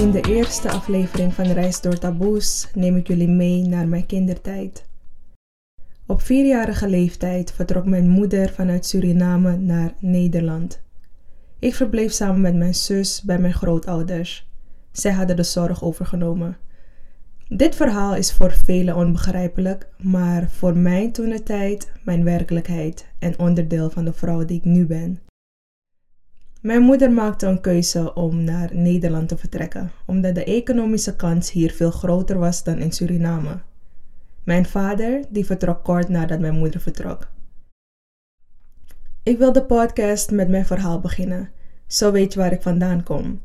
In de eerste aflevering van Reis door Taboes neem ik jullie mee naar mijn kindertijd. Op vierjarige leeftijd vertrok mijn moeder vanuit Suriname naar Nederland. Ik verbleef samen met mijn zus bij mijn grootouders. Zij hadden de zorg overgenomen. Dit verhaal is voor velen onbegrijpelijk, maar voor mij toen de tijd mijn werkelijkheid en onderdeel van de vrouw die ik nu ben. Mijn moeder maakte een keuze om naar Nederland te vertrekken, omdat de economische kans hier veel groter was dan in Suriname. Mijn vader die vertrok kort nadat mijn moeder vertrok. Ik wil de podcast met mijn verhaal beginnen. Zo weet je waar ik vandaan kom.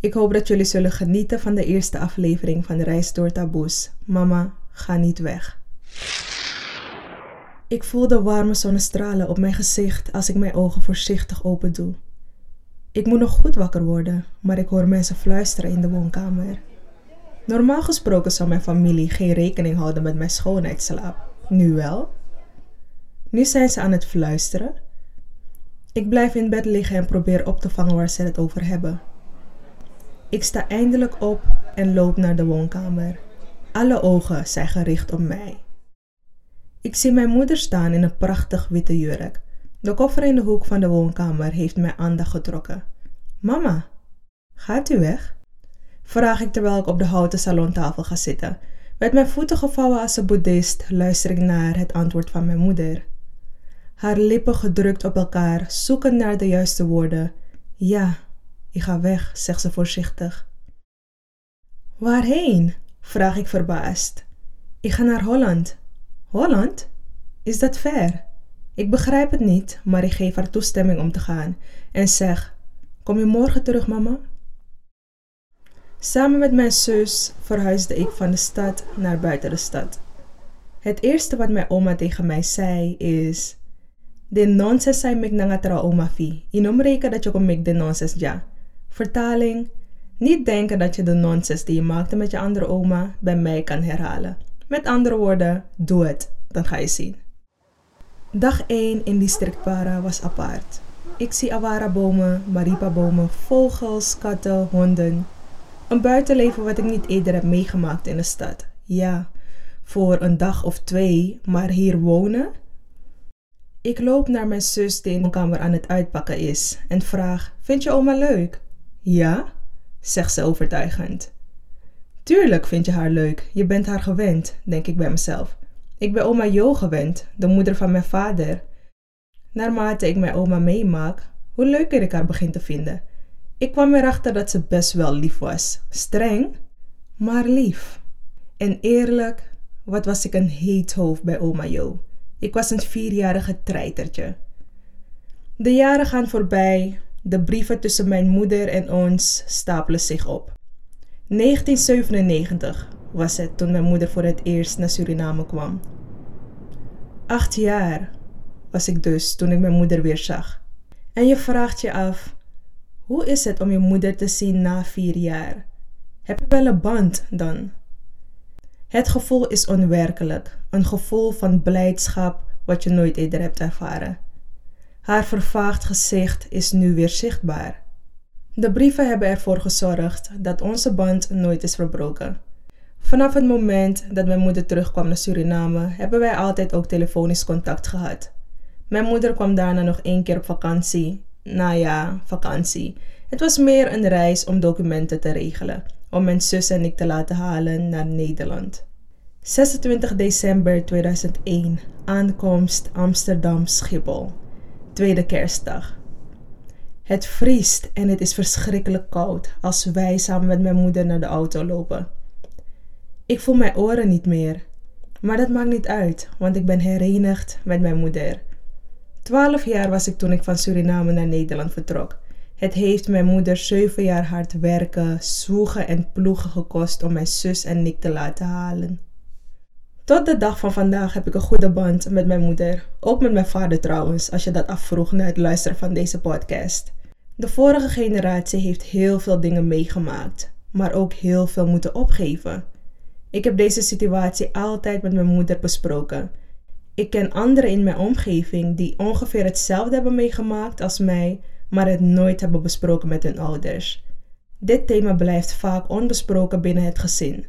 Ik hoop dat jullie zullen genieten van de eerste aflevering van Reis door Taboes. Mama, ga niet weg. Ik voel de warme zonnestralen op mijn gezicht als ik mijn ogen voorzichtig open doe. Ik moet nog goed wakker worden, maar ik hoor mensen fluisteren in de woonkamer. Normaal gesproken zou mijn familie geen rekening houden met mijn schoonheidsslaap. Nu wel. Nu zijn ze aan het fluisteren. Ik blijf in bed liggen en probeer op te vangen waar ze het over hebben. Ik sta eindelijk op en loop naar de woonkamer. Alle ogen zijn gericht op mij. Ik zie mijn moeder staan in een prachtig witte jurk. De koffer in de hoek van de woonkamer heeft mijn aandacht getrokken. Mama, gaat u weg? Vraag ik terwijl ik op de houten salontafel ga zitten. Met mijn voeten gevouwen als een boeddhist luister ik naar het antwoord van mijn moeder. Haar lippen gedrukt op elkaar, zoeken naar de juiste woorden. Ja, ik ga weg, zegt ze voorzichtig. Waarheen? vraag ik verbaasd. Ik ga naar Holland. Holland? Is dat ver? Ik begrijp het niet, maar ik geef haar toestemming om te gaan en zeg: Kom je morgen terug, mama? Samen met mijn zus verhuisde ik van de stad naar buiten de stad. Het eerste wat mijn oma tegen mij zei is: De nonsens zijn mek nangatra oma fi. Inom reken dat je kom de nonsens ja. Vertaling: Niet denken dat je de nonsens die je maakte met je andere oma bij mij kan herhalen. Met andere woorden, doe het, dan ga je zien. Dag 1 in district Para was apart. Ik zie awara-bomen, maripa-bomen, vogels, katten, honden. Een buitenleven wat ik niet eerder heb meegemaakt in de stad. Ja, voor een dag of twee, maar hier wonen? Ik loop naar mijn zus die in de kamer aan het uitpakken is en vraag: Vind je oma leuk? Ja, zegt ze overtuigend. Tuurlijk vind je haar leuk, je bent haar gewend, denk ik bij mezelf. Ik ben oma Jo gewend, de moeder van mijn vader. Naarmate ik mijn oma meemaak, hoe leuker ik haar begin te vinden. Ik kwam erachter dat ze best wel lief was. Streng, maar lief. En eerlijk, wat was ik een heet hoofd bij oma Jo. Ik was een vierjarige treitertje. De jaren gaan voorbij, de brieven tussen mijn moeder en ons stapelen zich op. 1997 was het toen mijn moeder voor het eerst naar Suriname kwam. Acht jaar was ik dus toen ik mijn moeder weer zag. En je vraagt je af, hoe is het om je moeder te zien na vier jaar? Heb je wel een band dan? Het gevoel is onwerkelijk, een gevoel van blijdschap wat je nooit eerder hebt ervaren. Haar vervaagd gezicht is nu weer zichtbaar. De brieven hebben ervoor gezorgd dat onze band nooit is verbroken. Vanaf het moment dat mijn moeder terugkwam naar Suriname, hebben wij altijd ook telefonisch contact gehad. Mijn moeder kwam daarna nog één keer op vakantie. Nou ja, vakantie. Het was meer een reis om documenten te regelen, om mijn zus en ik te laten halen naar Nederland. 26 december 2001, aankomst Amsterdam Schiphol. Tweede kerstdag. Het vriest en het is verschrikkelijk koud als wij samen met mijn moeder naar de auto lopen. Ik voel mijn oren niet meer. Maar dat maakt niet uit, want ik ben herenigd met mijn moeder. Twaalf jaar was ik toen ik van Suriname naar Nederland vertrok. Het heeft mijn moeder zeven jaar hard werken, zwoegen en ploegen gekost om mijn zus en ik te laten halen. Tot de dag van vandaag heb ik een goede band met mijn moeder. Ook met mijn vader trouwens, als je dat afvroeg na het luisteren van deze podcast. De vorige generatie heeft heel veel dingen meegemaakt, maar ook heel veel moeten opgeven. Ik heb deze situatie altijd met mijn moeder besproken. Ik ken anderen in mijn omgeving die ongeveer hetzelfde hebben meegemaakt als mij, maar het nooit hebben besproken met hun ouders. Dit thema blijft vaak onbesproken binnen het gezin.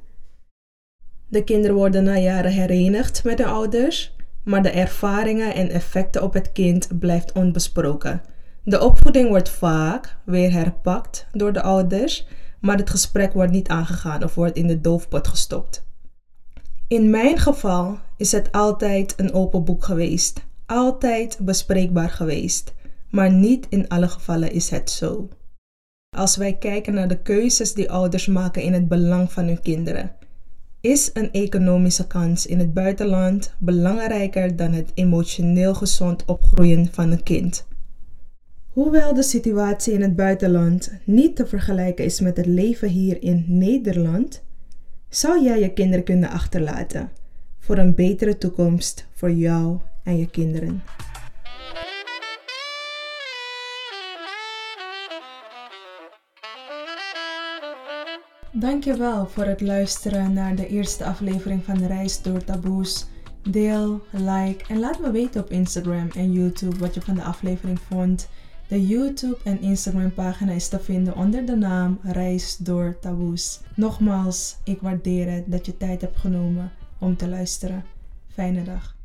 De kinderen worden na jaren herenigd met hun ouders, maar de ervaringen en effecten op het kind blijft onbesproken. De opvoeding wordt vaak weer herpakt door de ouders, maar het gesprek wordt niet aangegaan of wordt in de doofpot gestopt. In mijn geval is het altijd een open boek geweest, altijd bespreekbaar geweest, maar niet in alle gevallen is het zo. Als wij kijken naar de keuzes die ouders maken in het belang van hun kinderen, is een economische kans in het buitenland belangrijker dan het emotioneel gezond opgroeien van een kind. Hoewel de situatie in het buitenland niet te vergelijken is met het leven hier in Nederland, zou jij je kinderen kunnen achterlaten voor een betere toekomst voor jou en je kinderen. Dankjewel voor het luisteren naar de eerste aflevering van de Reis door Taboes. Deel, like en laat me weten op Instagram en YouTube wat je van de aflevering vond. De YouTube en Instagram pagina is te vinden onder de naam Reis door Taboes. Nogmaals, ik waardeer het dat je tijd hebt genomen om te luisteren. Fijne dag.